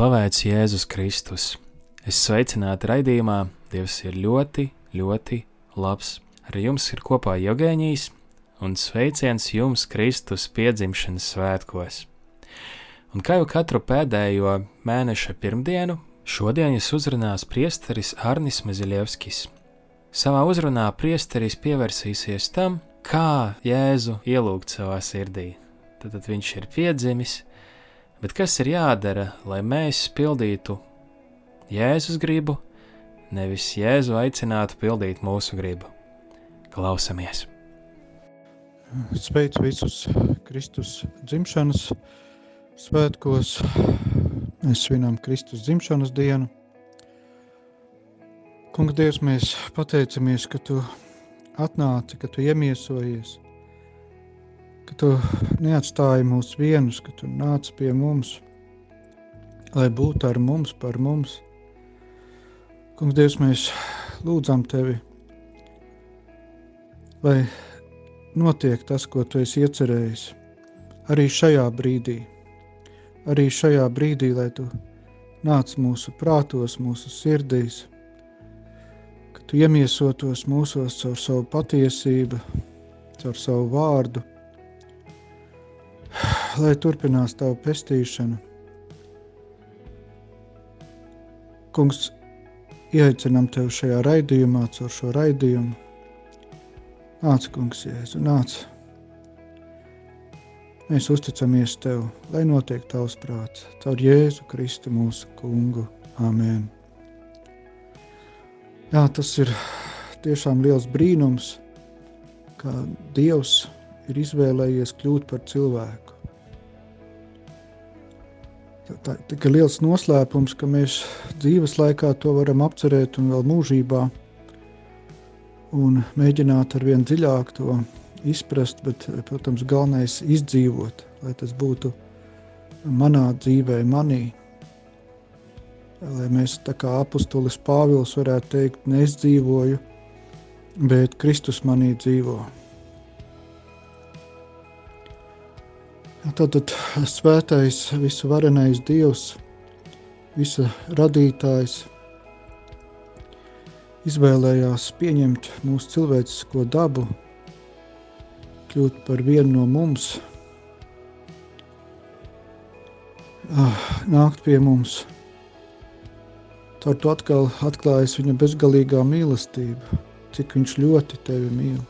Slavēts Jēzus Kristus! Es sveicinātu raidījumā, Dievs ir ļoti, ļoti labs. Ar jums ir kopā Jogēņīs un sveiciens jums Kristus piedzimšanas svētkos. Un kā jau katru pēdējo mēneša pirmdienu, šodien jūs uzrunās priesteris Arnis Maziļevskis. Savā uzrunā priesteris pievērsīsies tam, kā Jēzu ielūgt savā sirdī. Tad, tad viņš ir piedzimis, Bet kas ir jādara, lai mēs pildītu Jēzus gribu, nevis Jēzu aicinātu pildīt mūsu gribu? Klausamies! Sveicu visus Kristus dzimšanas svētkos. Mēs svinām Kristus dzimšanas dienu. Kungs, Dievs, mēs pateicamies, ka Tu atnāci, ka Tu iemiesojies – ka tu neatstāji mūs vienus, ka tu nāc pie mums, lai būtu ar mums, par mums. Kungs, Dievs, mēs lūdzam tevi, lai notiek tas, ko tu esi iecerējis, arī šajā brīdī, arī šajā brīdī, lai tu nāc mūsu prātos, mūsu sirdīs, ka tu iemiesotos mūsos caur savu patiesību, caur savu vārdu, lai turpinās tavu pestīšanu. Kungs, ieaicinām tevi šajā raidījumā, caur šo raidījumu. Nāc, kungs, Jēzu, nāc. Mēs uzticamies tev, lai notiek tavs prāts, caur Jēzu Kristu mūsu kungu. Āmen. Jā, tas ir tiešām liels brīnums, ka Dievs ir izvēlējies kļūt par cilvēku. Tā ir tik liels noslēpums, ka mēs dzīves laikā to varam apcerēt un vēl mūžībā un mēģināt ar vien dziļāk to izprast, bet, protams, galvenais izdzīvot, lai tas būtu manā dzīvē, manī. Lai mēs tā kā apustulis Pāvils varētu teikt, neizdzīvoju, bet Kristus manī dzīvo. Tātad svētais, visu varenais Dievs, visa radītājs izvēlējās pieņemt mūsu cilvēcisko dabu, kļūt par vienu no mums, ah, nākt pie mums. Caur to atkal atklājas viņa bezgalīgā mīlestība, cik viņš ļoti tevi mīl,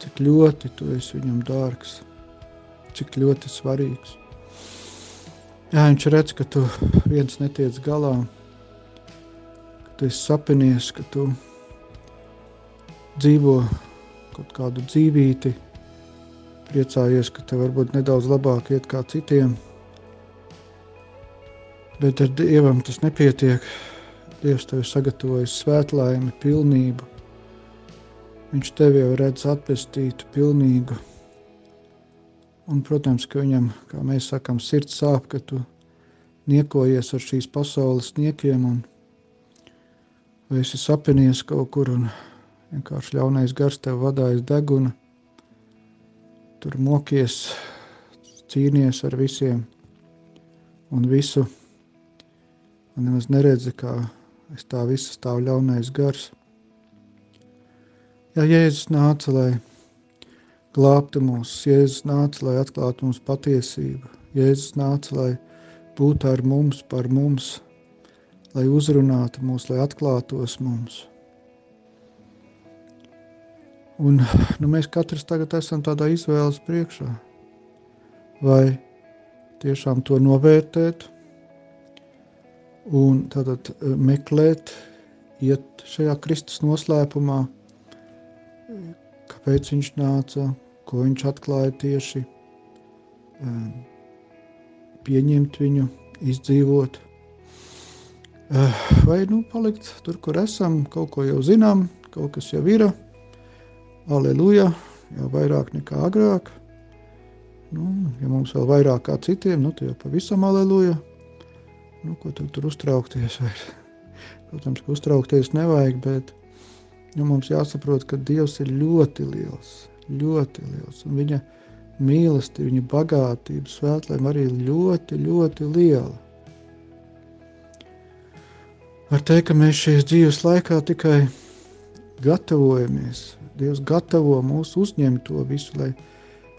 cik ļoti tu esi viņam dārgs cik ļoti svarīgs. Jā, viņš redz, ka tu viens netiec galā, ka tu esi sapinies, ka tu dzīvo kaut kādu dzīvīti, priecājies, ka tev varbūt nedaudz labāk iet kā citiem, bet ar Dievam tas nepietiek. Dievs tev sagatavojas svētlaimi, pilnību. Viņš tevi jau redz atpestītu, pilnīgu, Un, protams, ka viņam, kā mēs sakām, sirds sāp, ka tu niekojies ar šīs pasaules niekiem un esi sapinies kaut kur un vienkārši ļaunais gars tev vadājas deguna. Tur mokies, cīnies ar visiem un visu. Un nemaz neredzi, kā es tā visu stāv ļaunais gars. Ja Jēzus nāca, lai glābtu mūs. Jēzus nāca, lai atklātu mums patiesību. Jēzus nāca, lai būtu ar mums, par mums, lai uzrunātu mūs, lai atklātos mums. Un nu, mēs katrs tagad esam tādā izvēles priekšā. Vai tiešām to novērtēt un tātad eh, meklēt, iet šajā Kristus noslēpumā, kāpēc viņš nāca, ko viņš atklāja tieši, um, pieņemt viņu, izdzīvot, uh, vai nu palikt tur, kur esam, kaut ko jau zinām, kaut kas jau ir, aleluja, jau vairāk nekā agrāk. Nu, ja mums vēl vairāk kā citiem, nu, tad jau pavisam aleluja. Nu, ko tu tur uztraukties? Vai? Protams, ka uztraukties nevajag, bet nu, mums jāsaprot, ka Dievs ir ļoti liels, ļoti liels. Un viņa mīlestība, viņa bagātība, svētlēm arī ļoti, ļoti liela. Var teikt, ka mēs šīs dzīves laikā tikai gatavojamies. Dievs gatavo mūs uzņemt to visu, lai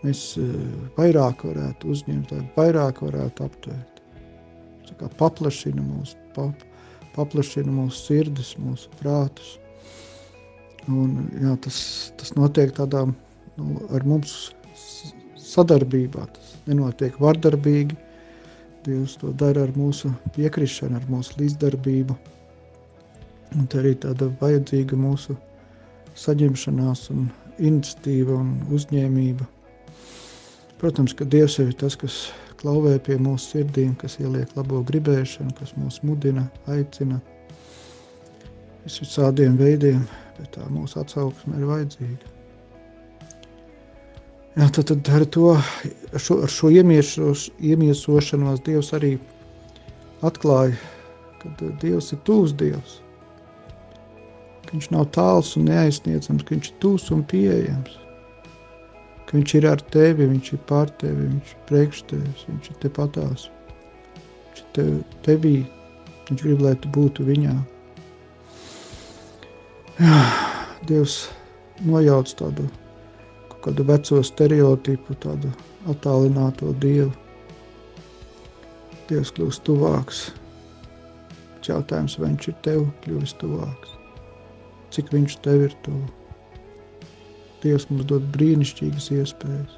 mēs eh, vairāk varētu uzņemt, lai vairāk varētu aptvert. Tā kā paplašina mūsu, pap, paplašina mūsu sirdis, mūsu prātus. Un, jā, tas, tas notiek tādā nu, ar mums sadarbībā. Tas nenotiek vardarbīgi. Dievs to dara ar mūsu piekrišanu, ar mūsu līdzdarbību. Un tā arī tāda vajadzīga mūsu saņemšanās un iniciatīva un uzņēmība. Protams, ka Dievs ir tas, kas klauvē pie mūsu sirdīm, kas ieliek labo gribēšanu, kas mūs mudina, aicina visādiem veidiem, bet tā mūsu atsauksme ir vajadzīga. Jā, tad, tad ar, to, šo, ar šo iemiesošanos Dievs arī atklāja, ka Dievs ir tūs Dievs. Ka viņš nav tāls un neaizsniedzams, ka viņš ir tūs un pieejams ka viņš ir ar tevi, viņš ir pār tevi, viņš ir priekš tevis, viņš ir tepatās. Viņš ir tev, tevī, viņš grib, lai tu būtu viņā. Jā, Dievs nojauc tādu kādu veco stereotipu, tādu attālināto Dievu. Dievs kļūst tuvāks. Jautājums, vai viņš ir tev kļuvis tuvāks? Cik viņš tev ir tuvāks? Dievs mums dod brīnišķīgas iespējas,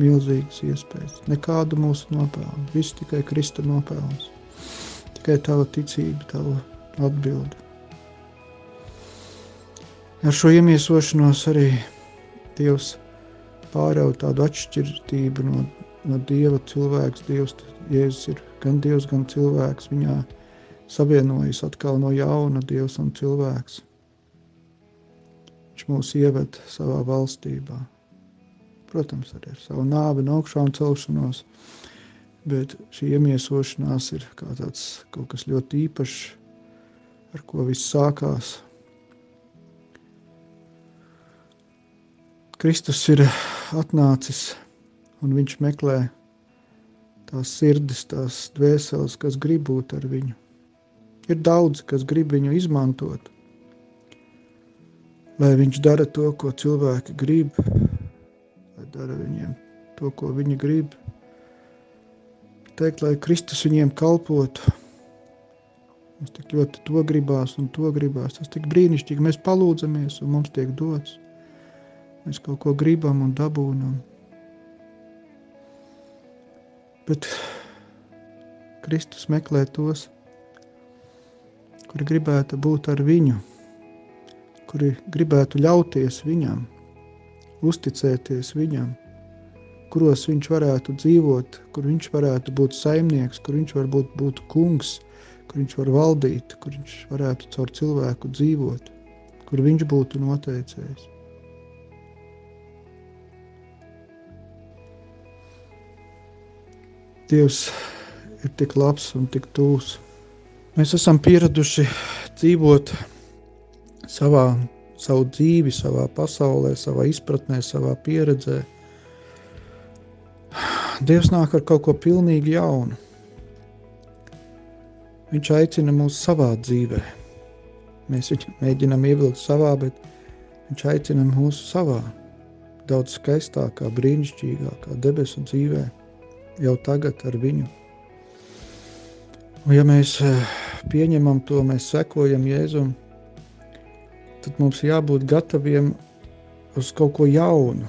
milzīgas iespējas. Nekādu mūsu nopelnu, viss tikai Krista nopelns. Tikai tava ticība, tava atbilde. Ar šo iemiesošanos arī Dievs pārauj tādu atšķirtību no, no Dieva cilvēks. Dievs, Jēzus ir gan Dievs, gan cilvēks. Viņā savienojas atkal no jauna Dievs un cilvēks. Viņš mūs ieved savā valstībā. Protams, arī ar savu nāvi un augšām celšanos, bet šī iemiesošanās ir kā tāds kaut kas ļoti īpašs, ar ko viss sākās. Kristus ir atnācis un viņš meklē tās sirdis, tās dvēseles, kas grib būt ar viņu. Ir daudz, kas grib viņu izmantot, lai viņš dara to, ko cilvēki grib, lai dara viņiem to, ko viņi grib. Teikt, lai Kristus viņiem kalpotu. Mums tik ļoti to gribās un to gribās. Tas tik brīnišķīgi. Mēs palūdzamies un mums tiek dots. Mēs kaut ko gribam un dabūnam. Bet Kristus meklē tos, kuri gribētu būt ar viņu kuri gribētu ļauties viņam, uzticēties viņam, kuros viņš varētu dzīvot, kur viņš varētu būt saimnieks, kur viņš var būt, būt kungs, kur viņš var valdīt, kur viņš varētu caur cilvēku dzīvot, kur viņš būtu noteicējis. Dievs ir tik labs un tik tūs. Mēs esam pieraduši dzīvot savā, savu dzīvi, savā pasaulē, savā izpratnē, savā pieredzē. Dievs nāk ar kaut ko pilnīgi jaunu. Viņš aicina mūs savā dzīvē. Mēs viņu mēģinām ievilkt savā, bet viņš aicina mūsu savā, daudz skaistākā, brīnišķīgākā debesu dzīvē, jau tagad ar viņu. Un ja mēs eh, pieņemam to, mēs sekojam Jēzum, tad mums jābūt gataviem uz kaut ko jaunu,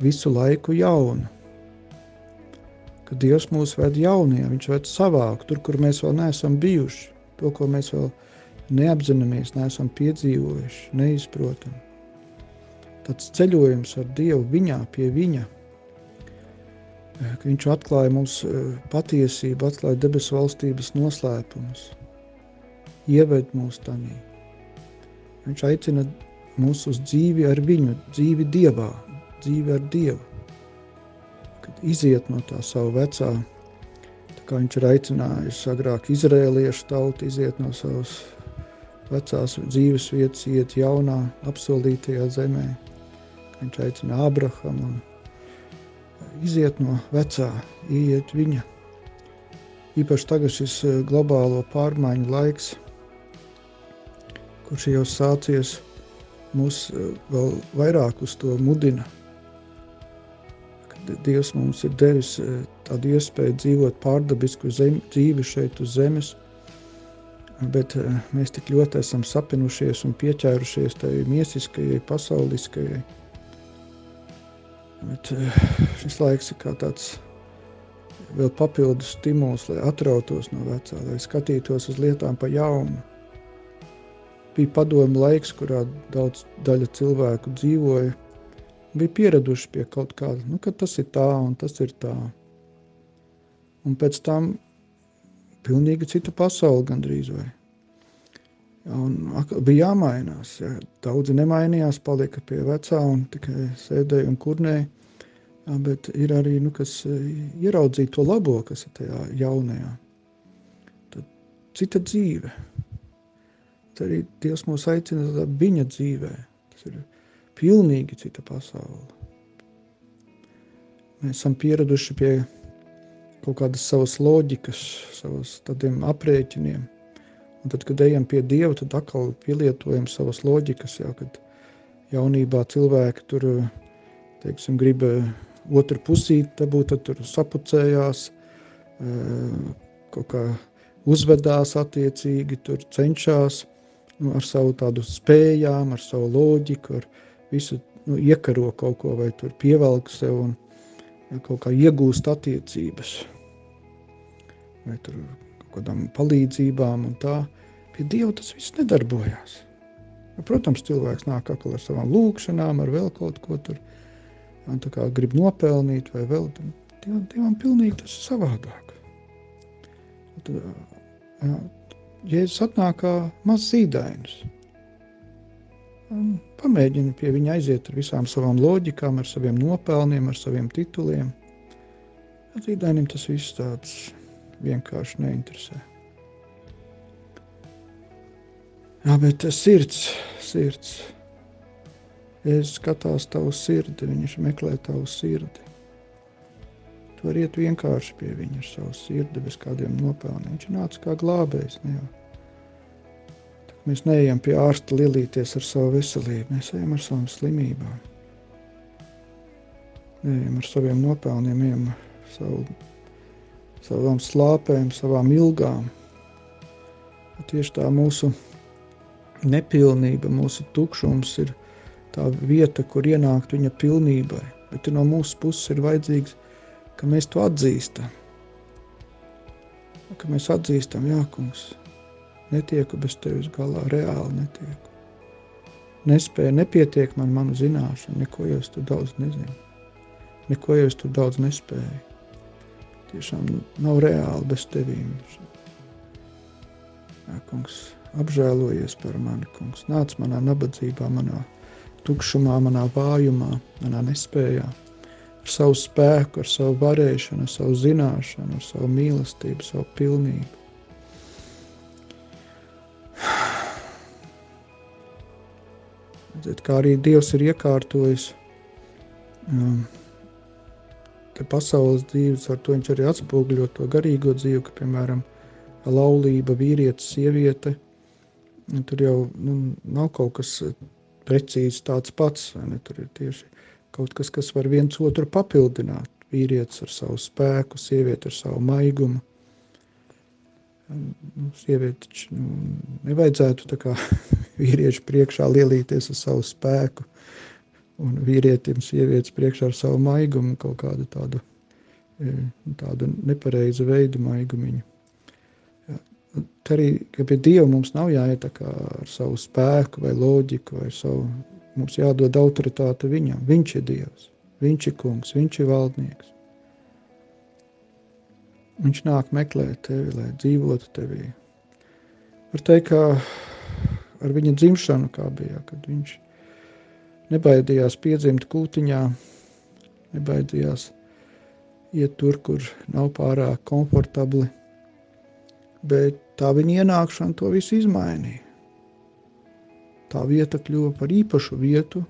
visu laiku jaunu. Kad Dievs mūs ved jaunajā, Viņš ved savāk, tur, kur mēs vēl neesam bijuši, to, ko mēs vēl neapzināmies, neesam piedzīvojuši, neizprotam. Tāds ceļojums ar Dievu viņā, pie viņa. Ka viņš atklāja mums patiesību, atklāja debesu valstības noslēpumus, ieved mūs tanī. Viņš aicina mūs uz dzīvi ar viņu, dzīvi Dievā, dzīvi ar Dievu. Kad iziet no tā savu vecā, tā kā viņš ir aicinājis agrāk izrēliešu tautu iziet no savas vecās dzīves vietas, iet jaunā, apsolītajā zemē. Viņš aicina Abrahamu un iziet no vecā, iet viņa. Īpaši tagad šis eh, globālo pārmaiņu laiks, kurš jau sācies, mūs eh, vēl vairāk uz to mudina. Kad Dievs mums ir devis eh, tādu iespēju dzīvot pārdabisku zem, dzīvi šeit uz zemes, bet mēs tik ļoti esam sapinušies un pieķērušies tai miesiskajai, pasauliskajai, Bet eh, šis laiks ir kā tāds vēl papildus stimuls, lai atrautos no vecā, lai skatītos uz lietām pa jaunu. Bija padomu laiks, kurā daudz daļa cilvēku dzīvoja, bija pieraduši pie kaut kāda, nu, ka tas ir tā un tas ir tā. Un pēc tam pilnīgi cita pasaule gandrīz vai. Un bija jāmainās. Ja. Daudzi nemainījās, palika pie vecā un tikai sēdēja un kurnēja. Ja, bet ir arī, nu, kas e, ieraudzīja to labo, kas ir tajā jaunajā. Tad cita dzīve. Tad arī Dievs mūs aicina viņa dzīvē. Tas ir pilnīgi cita pasaule. Mēs esam pieraduši pie kaut kādas savas loģikas, savas tādiem aprēķiniem Un tad, kad ejam pie Dieva, tad atkal pielietojam savas loģikas, jā, kad jaunībā cilvēki tur, teiksim, grib eh, otru pusīt, dabūt, tad tur sapucējās, eh, kaut kā uzvedās attiecīgi, tur cenšas nu, ar savu tādu spējām, ar savu loģiku, ar visu nu, iekaro kaut ko vai tur pievelk sev un ja, kaut kā iegūst attiecības. Vai tur kādām palīdzībām un tā. Pie Dieva tas viss nedarbojās. Protams, cilvēks nāk atkal ar savām lūkšanām, ar vēl kaut ko tur, kā grib nopelnīt vai vēl. Dievam, dievam pilnīgi tas ir savādāk. Tad, jā, Jēzus atnāk kā mazs zīdainis. Pamēģina pie viņa aiziet ar visām savām loģikām, ar saviem nopelniem, ar saviem tituliem. Zīdainim tas viss tāds vienkārši neinteresē. Jā, bet sirds, sirds. Es skatās tavu sirdi, viņš meklē tavu sirdi. Tu vari iet vienkārši pie viņa ar savu sirdi, bez kādiem nopelniem. Viņš nāca kā glābējs. Ne jau. Mēs neejam pie ārsta lielīties ar savu veselību, mēs ejam ar savām slimībām. Neejam ar saviem nopelniem, ejam ar savu savām slāpēm, savām ilgām. Tieši tā mūsu nepilnība, mūsu tukšums ir tā vieta, kur ienākt viņa pilnībai. Bet no mūsu puses ir vajadzīgs, ka mēs to atzīstam. Ka mēs atzīstam, jā, kungs, netieku bez tevis galā, reāli netieku. Nespēja, nepietiek man manu zināšanu, neko jau es tur daudz nezinu. Neko jau es tur daudz nespēju tiešām nav reāli bez tevīm. Jā, kungs, apžēlojies par mani, kungs. Nāc manā nabadzībā, manā tukšumā, manā vājumā, manā nespējā. Ar savu spēku, ar savu varēšanu, ar savu zināšanu, ar savu mīlestību, savu pilnību. Kā arī Dievs ir iekārtojis um, pasaules dzīves, ar to viņš arī atspoguļo to garīgo dzīvi, ka, piemēram, laulība, vīrietis, sieviete, tur jau nu, nav kaut kas precīzi tāds pats, ne, tur ir tieši kaut kas, kas var viens otru papildināt. Vīrietis ar savu spēku, sieviete ar savu maigumu. Nu, sieviete taču nu, nevajadzētu tā kā vīriešu priekšā lielīties ar savu spēku, un vīrietim, sievietes priekšā ar savu maigumu, kaut kādu tādu, e, tādu nepareizu veidu maigumiņu. Tā arī, ka pie Dieva mums nav jāiet ar savu spēku vai loģiku vai savu, mums jādod autoritāte viņam. Viņš ir Dievs, viņš ir kungs, viņš ir valdnieks. Viņš nāk meklēt tevi, lai dzīvotu tevī. Var teikt, ka ar viņa dzimšanu kā bija, kad viņš nebaidījās piedzimt kūtiņā, nebaidījās iet tur, kur nav pārāk komfortabli, bet tā viņa ienākšana to visu izmainīja. Tā vieta kļuva par īpašu vietu,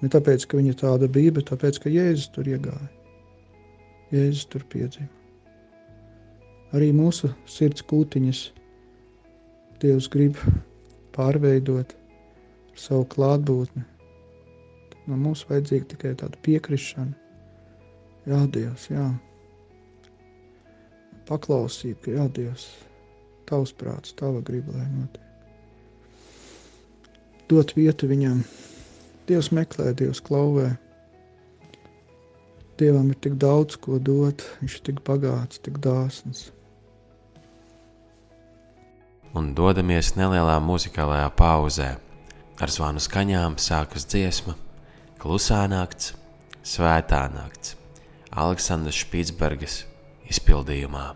ne tāpēc, ka viņa tāda bija, bet tāpēc, ka Jēzus tur iegāja. Jēzus tur piedzima. Arī mūsu sirds kūtiņas Dievs grib pārveidot savu klātbūtni. No mums vajadzīga tikai tāda piekrišana. Jā, Dievs, jā. Paklausība, ka jā, Dievs, tavs prāts, tava griba, lai notiek. Dot vietu viņam. Dievs meklē, Dievs klauvē. Dievam ir tik daudz ko dot, viņš ir tik bagāts, tik dāsns. Un dodamies nelielā muzikālajā pauzē. Ar zvanu skaņām sākas dziesma, klusā nakts, svētā nakts, Aleksandrs Špitsbergas izpildījumā.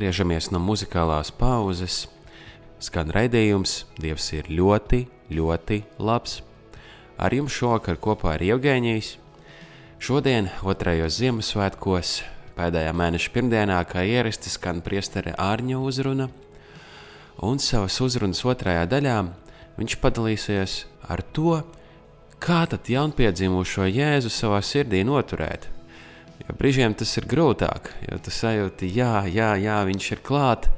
Atgriežamies no muzikālās pauzes. Skan raidījums, Dievs ir ļoti, ļoti labs. Ar jums šovakar kopā ir Ievgēņijs. Šodien, otrajos Ziemassvētkos, pēdējā mēneša pirmdienā, kā ierasts, skan priestere Ārņa uzruna, un savas uzrunas otrajā daļā viņš padalīsies ar to, kā tad jaunpiedzimušo Jēzu savā sirdī noturēt. Jo brīžiem tas ir grūtāk, jo tu sajūti, jā, jā, jā, viņš ir klāt,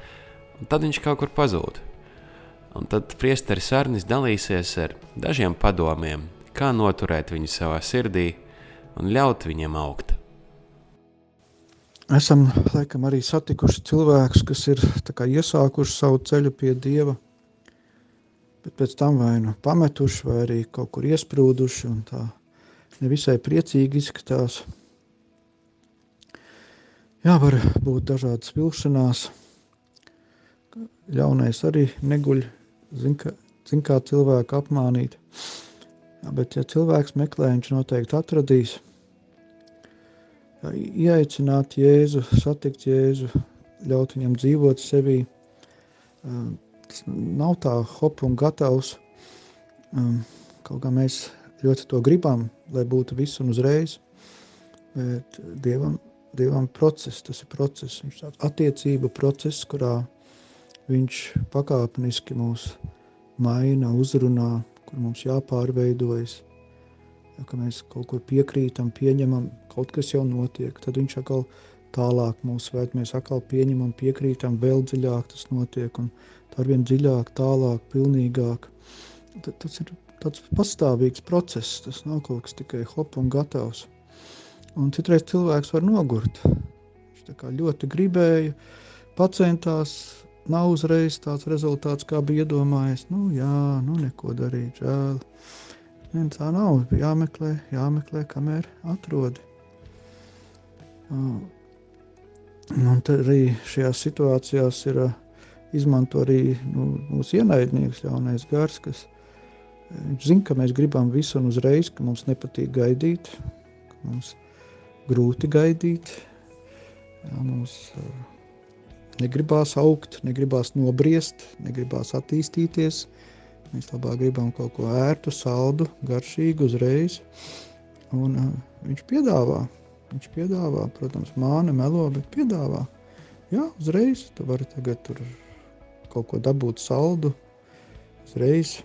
un tad viņš kaut kur pazūd. Un tad priesteris Arnis dalīsies ar dažiem padomiem, kā noturēt viņu savā sirdī un ļaut viņiem augt. Esam laikam arī satikuši cilvēkus, kas ir iesākuši savu ceļu pie Dieva, bet pēc tam vai nu pametuši, vai arī kaut kur iesprūduši un tā nevisai priecīgi izskatās. Jā, var būt dažādas vilšanās. Ļaunais arī neguļ, zin, ka, zin kā cilvēku apmānīt. Jā, bet, ja cilvēks meklē, viņš noteikti atradīs. Jā, ieaicināt Jēzu, satikt Jēzu, ļaut viņam dzīvot sevī. Tas nav tā hop un gatavs. Kaut kā mēs ļoti to gribam, lai būtu viss un uzreiz. Bet Dievam Dievam process, tas ir process, viņš tāds attiecība process, kurā viņš pakāpeniski mūs maina, uzrunā, kur mums jāpārveidojas. Ja, ka mēs kaut ko piekrītam, pieņemam, kaut kas jau notiek, tad viņš atkal tālāk mūs ved, mēs atkal pieņemam, piekrītam, vēl dziļāk tas notiek, un tā arvien dziļāk, tālāk, pilnīgāk. Tad, tas ir tāds pastāvīgs process, tas nav kaut kas tikai hop un gatavs. Un citreiz cilvēks var nogurt. Viņš ļoti gribēja, pacentās, nav uzreiz tāds rezultāts, kā bija iedomājies. Nu, jā, nu neko darīt, žēl. Ne, tā nav. Jāmeklē, jāmeklē, kamēr atrodi. Un arī šajās situācijās ir izmanto arī nu, mūsu ienaidnieks, ļaunais gars, kas zina, ka mēs gribam visu un uzreiz, ka mums nepatīk gaidīt, ka mums grūti gaidīt. Jā, mums negribās augt, negribās nobriest, negribās attīstīties. Mēs labāk gribam kaut ko ērtu, saldu, garšīgu uzreiz. Un uh, viņš piedāvā, viņš piedāvā, protams, māne melo, bet piedāvā. Jā, uzreiz tu vari tagad tur kaut ko dabūt saldu, uzreiz.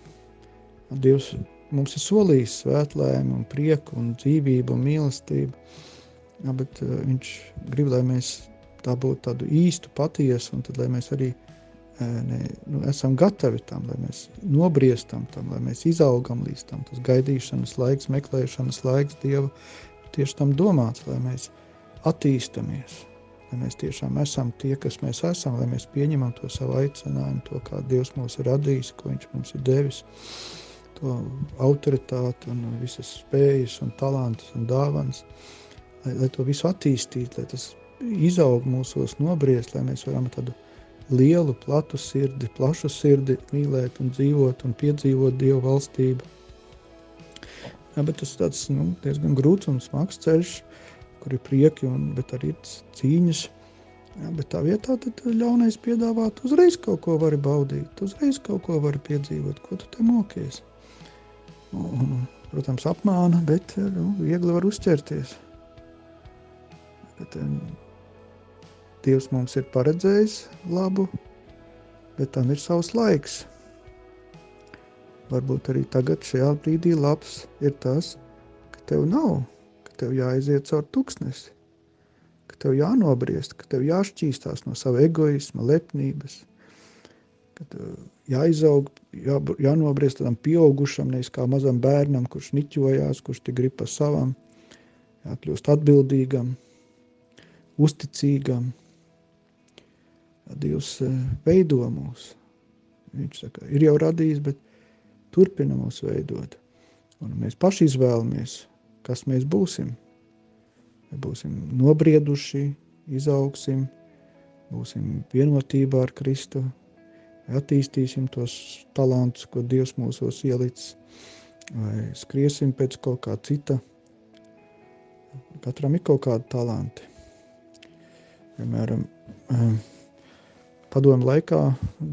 Dievs mums ir solījis svētlēm un prieku un dzīvību un mīlestību. Ja, bet uh, viņš grib, lai mēs tā būtu tādu īstu, patiesu, un tad, lai mēs arī uh, ne, nu, esam gatavi tam, lai mēs nobriestam tam, lai mēs izaugam līdz tam. Tas gaidīšanas laiks, meklēšanas laiks Dieva tieši tam domāts, lai mēs attīstamies, lai mēs tiešām esam tie, kas mēs esam, lai mēs pieņemam to savu aicinājumu, to, kā Dievs mūs ir radījis, ko Viņš mums ir devis, to autoritāti un visas spējas un talantus un dāvanas lai, lai to visu attīstītu, lai tas izaug mūsos, nobriest, lai mēs varam tādu lielu, platu sirdi, plašu sirdi mīlēt un dzīvot un piedzīvot Dievu valstību. Jā, bet tas tāds nu, diezgan grūts un smags ceļš, kur ir prieki, un, arī cīņas. Jā, bet tā vietā tad ļaunais piedāvāt uzreiz kaut ko vari baudīt, uzreiz kaut ko vari piedzīvot, ko tu te mokies. Un, protams, apmāna, bet nu, viegli var uzķerties. Bet, um, Dievs mums ir paredzējis labu, bet tam ir savs laiks. Varbūt arī tagad, šajā brīdī, labs ir tas, ka tev nav, ka tev jāiziet caur tūkstnesi, ka tev jānobriest, ka tev jāšķīstās no sava egoisma, lepnības, ka jāizaug, jā, jānobriest tādam pieaugušam, nevis kā mazam bērnam, kurš niķojās, kurš tik grib pa savam, jākļūst atbildīgam, uzticīgam. Dievs eh, veido mūs. Viņš saka, ir jau radījis, bet turpina mūs veidot. Un mēs paši izvēlamies, kas mēs būsim. Vai būsim nobrieduši, izaugsim, būsim vienotībā ar Kristu, attīstīsim tos talantus, ko Dievs mūsos ielicis, vai skriesim pēc kaut kā cita. Katram ir kaut kādi talanti. Piemēram, ehm, padomu laikā,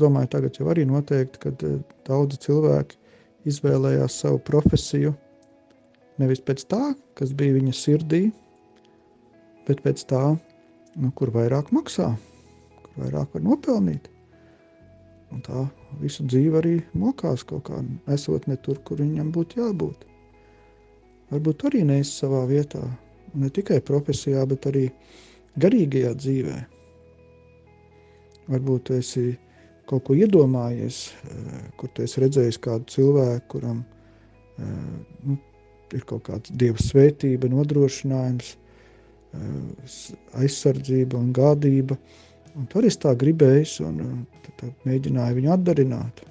domāju, tagad jau arī noteikti, kad uh, daudzi cilvēki izvēlējās savu profesiju nevis pēc tā, kas bija viņa sirdī, bet pēc tā, nu, kur vairāk maksā, kur vairāk var nopelnīt. Un tā visu dzīvi arī mokās kaut kā, esot ne tur, kur viņam būtu jābūt. Varbūt arī neesi savā vietā, ne tikai profesijā, bet arī garīgajā dzīvē. Varbūt tu esi kaut ko iedomājies, eh, kur tu esi redzējis kādu cilvēku, kuram eh, nu, ir kaut kāda dieva svētība, nodrošinājums, eh, aizsardzība un gādība. Un tur es tā gribēju, un tad, tad mēģināju viņu atdarināt.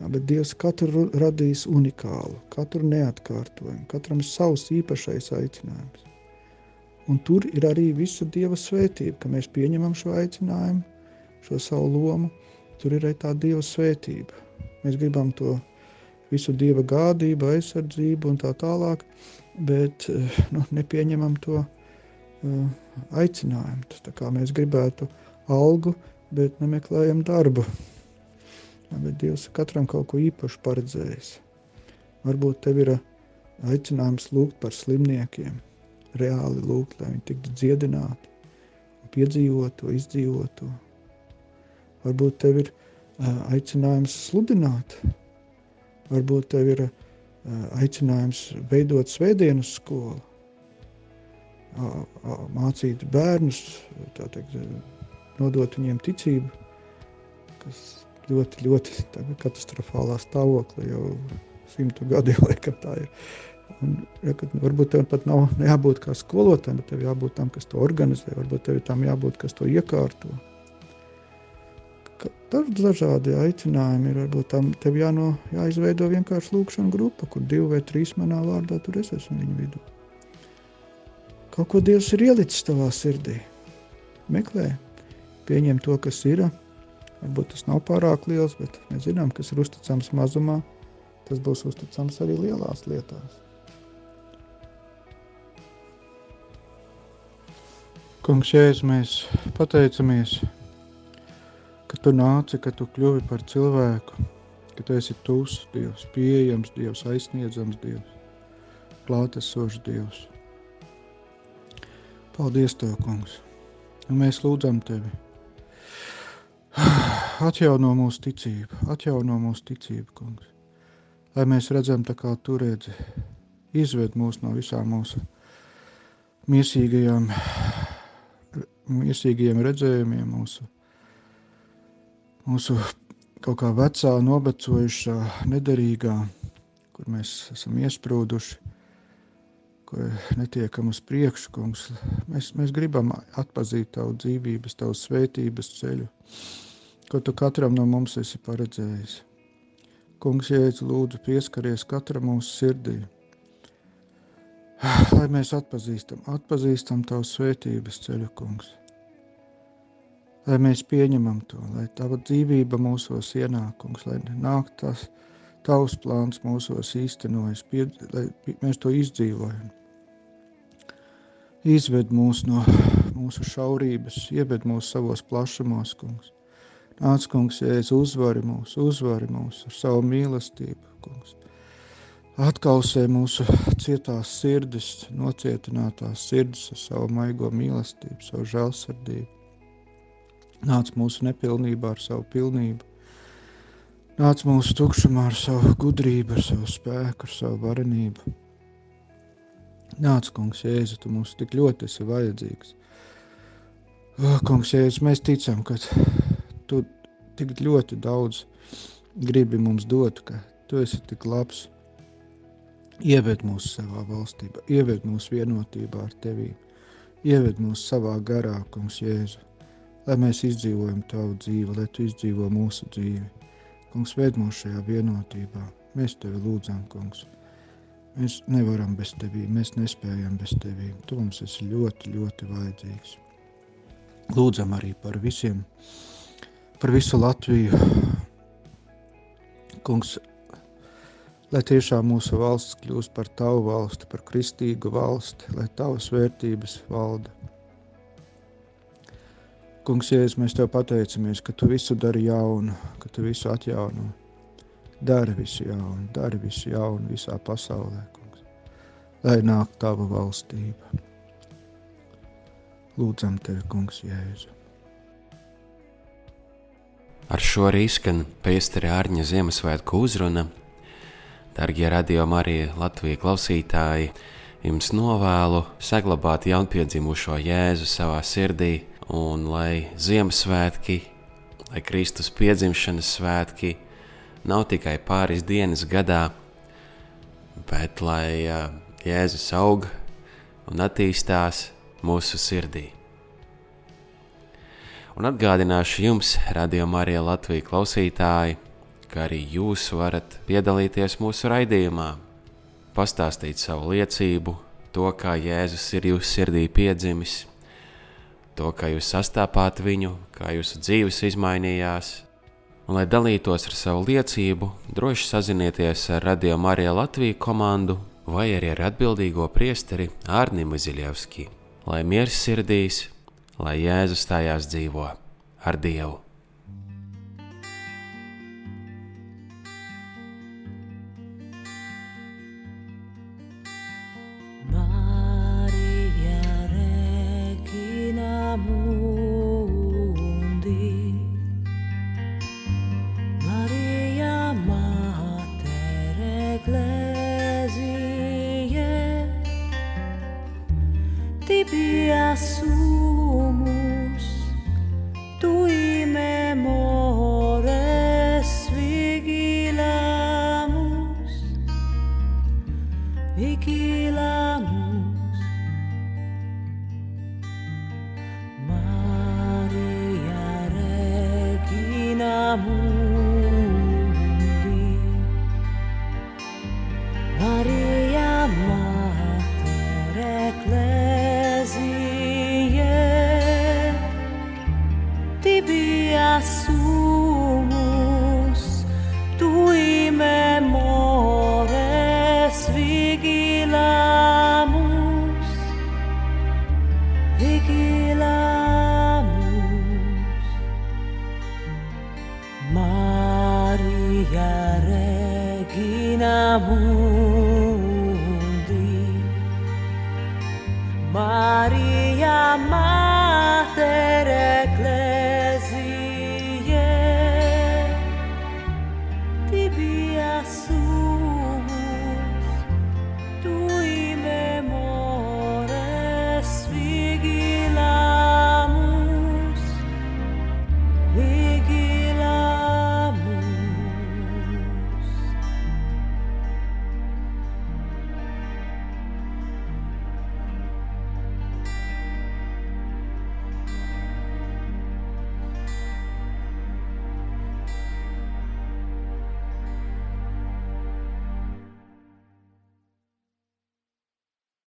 Jā, bet Dievs katru radījis unikālu, katru neatkārtojumu, katram savs īpašais aicinājums. Un tur ir arī visa Dieva svētība, ka mēs pieņemam šo aicinājumu, šo savu lomu. Tur ir arī tā Dieva svētība. Mēs gribam to visu Dieva gādību, aizsardzību un tā tālāk, bet eh, nu, nepieņemam to uh, aicinājumu. Tas tā kā mēs gribētu algu, bet nemeklējam darbu. Bet Dievs katram kaut ko īpašu paredzējis. Varbūt tev ir aicinājums lūgt par slimniekiem, reāli lūgt, lai viņi tiktu dziedināti, piedzīvot to, izdzīvot to. Varbūt tev ir uh, aicinājums sludināt, Varbūt tev ir aicinājums veidot svētdienas skolu, mācīt bērnus, teikt, nodot viņiem ticību, kas ļoti, ļoti katastrofālā stāvoklī jau simtu gadu laikam tā ir. Un, ja, varbūt tev pat nav jābūt kā skolotājam, bet tev jābūt tam, kas to organizē. Varbūt tev tam jābūt, kas to iekārto. Daudz dažādi aicinājumi ir. Varbūt tam tev jāno, jāizveido vienkārši lūkšana grupa, kur divi vai trīs manā vārdā tur es esmu viņu vidū. Kaut ko Dievs ir ielicis tavā sirdī. Meklē, pieņem to, kas ir. Varbūt tas nav pārāk liels, bet mēs zinām, kas ir uzticams mazumā, tas būs uzticams arī lielās lietās. Kungs, Jēzus, mēs pateicamies ka tu nāci, ka tu kļuvi par cilvēku, ka tu esi tūs Dievs, pieejams Dievs, aizsniedzams Dievs, klātesošs Dievs. Paldies Tev, kungs, un mēs lūdzam Tevi. Atjauno mūsu ticību, atjauno mūsu ticību, kungs. Lai mēs redzam tā kā tu redzi, izved mūs no visām mūsu miesīgajām, miesīgajiem redzējumiem, mūsu mūsu kaut kā vecā, nobecojušā, nederīgā, kur mēs esam iesprūduši, kur netiekam uz priekšu, kungs. Mēs, mēs gribam atpazīt tavu dzīvības, tavu svētības ceļu, ko tu katram no mums esi paredzējis. Kungs, jēdz lūdzu pieskaries katram mūsu sirdī, lai mēs atpazīstam, atpazīstam tavu svētības ceļu, kungs lai mēs pieņemam to, lai tava dzīvība mūsos ienākums, lai nāk tas tavs plāns mūsos īstenojas, pie, lai mēs to izdzīvojam. Izved mūs no mūsu šaurības, ieved mūs savos plašumos, kungs. Nāc, kungs, jēdz uzvari mūs, uzvari mūs ar savu mīlestību, kungs. Atkausē mūsu cietās sirdis, nocietinātās sirdis ar savu maigo mīlestību, savu žēlsirdību Nāc mūsu nepilnībā ar savu pilnību. Nāc mūsu tukšumā ar savu gudrību, ar savu spēku, ar savu varenību. Nāc, kungs, Jēzu, tu mums tik ļoti esi vajadzīgs. Kungs, Jēzus, mēs ticam, ka tu tik ļoti daudz gribi mums dot, ka tu esi tik labs. Ieved mūs savā valstībā, ieved mūsu vienotībā ar tevi, ieved mūs savā garā, kungs, Jēzu lai mēs izdzīvojam tavu dzīvi, lai tu izdzīvo mūsu dzīvi. Kungs, ved mūs šajā vienotībā. Mēs tevi lūdzam, kungs. Mēs nevaram bez tevis, mēs nespējam bez tevis. Tu mums esi ļoti, ļoti vajadzīgs. Lūdzam arī par visiem, par visu Latviju. Kungs, lai tiešām mūsu valsts kļūst par tavu valsti, par kristīgu valsti, lai tavas vērtības valda Kungs, Jēzus, mēs Tev pateicamies, ka Tu visu dari jaunu, ka Tu visu atjauno. Dari visu jaunu, dari visu jaunu visā pasaulē, kungs. Lai nāk Tava valstība. Lūdzam Tevi, kungs, Jēzu. Ar šo arī skan Pēsteri Ārņa Ziemassvētku uzruna. Dargie radio Marija Latvijas klausītāji, jums novēlu saglabāt jaunpiedzimušo Jēzu savā sirdī, un lai Ziemassvētki, lai Kristus piedzimšanas svētki nav tikai pāris dienas gadā, bet lai Jēzus aug un attīstās mūsu sirdī. Un atgādināšu jums, Radio Marija Latvijas klausītāji, ka arī jūs varat piedalīties mūsu raidījumā, pastāstīt savu liecību, to, kā Jēzus ir jūsu sirdī piedzimis, to, kā jūs sastāpāt viņu, kā jūsu dzīves izmainījās. Un, lai dalītos ar savu liecību, droši sazinieties ar Radio Marija Latvijas komandu vai arī ar atbildīgo priesteri Ārnimu Ziļevski, lai miers sirdīs lai Jēzus tajās dzīvo ar Dievu.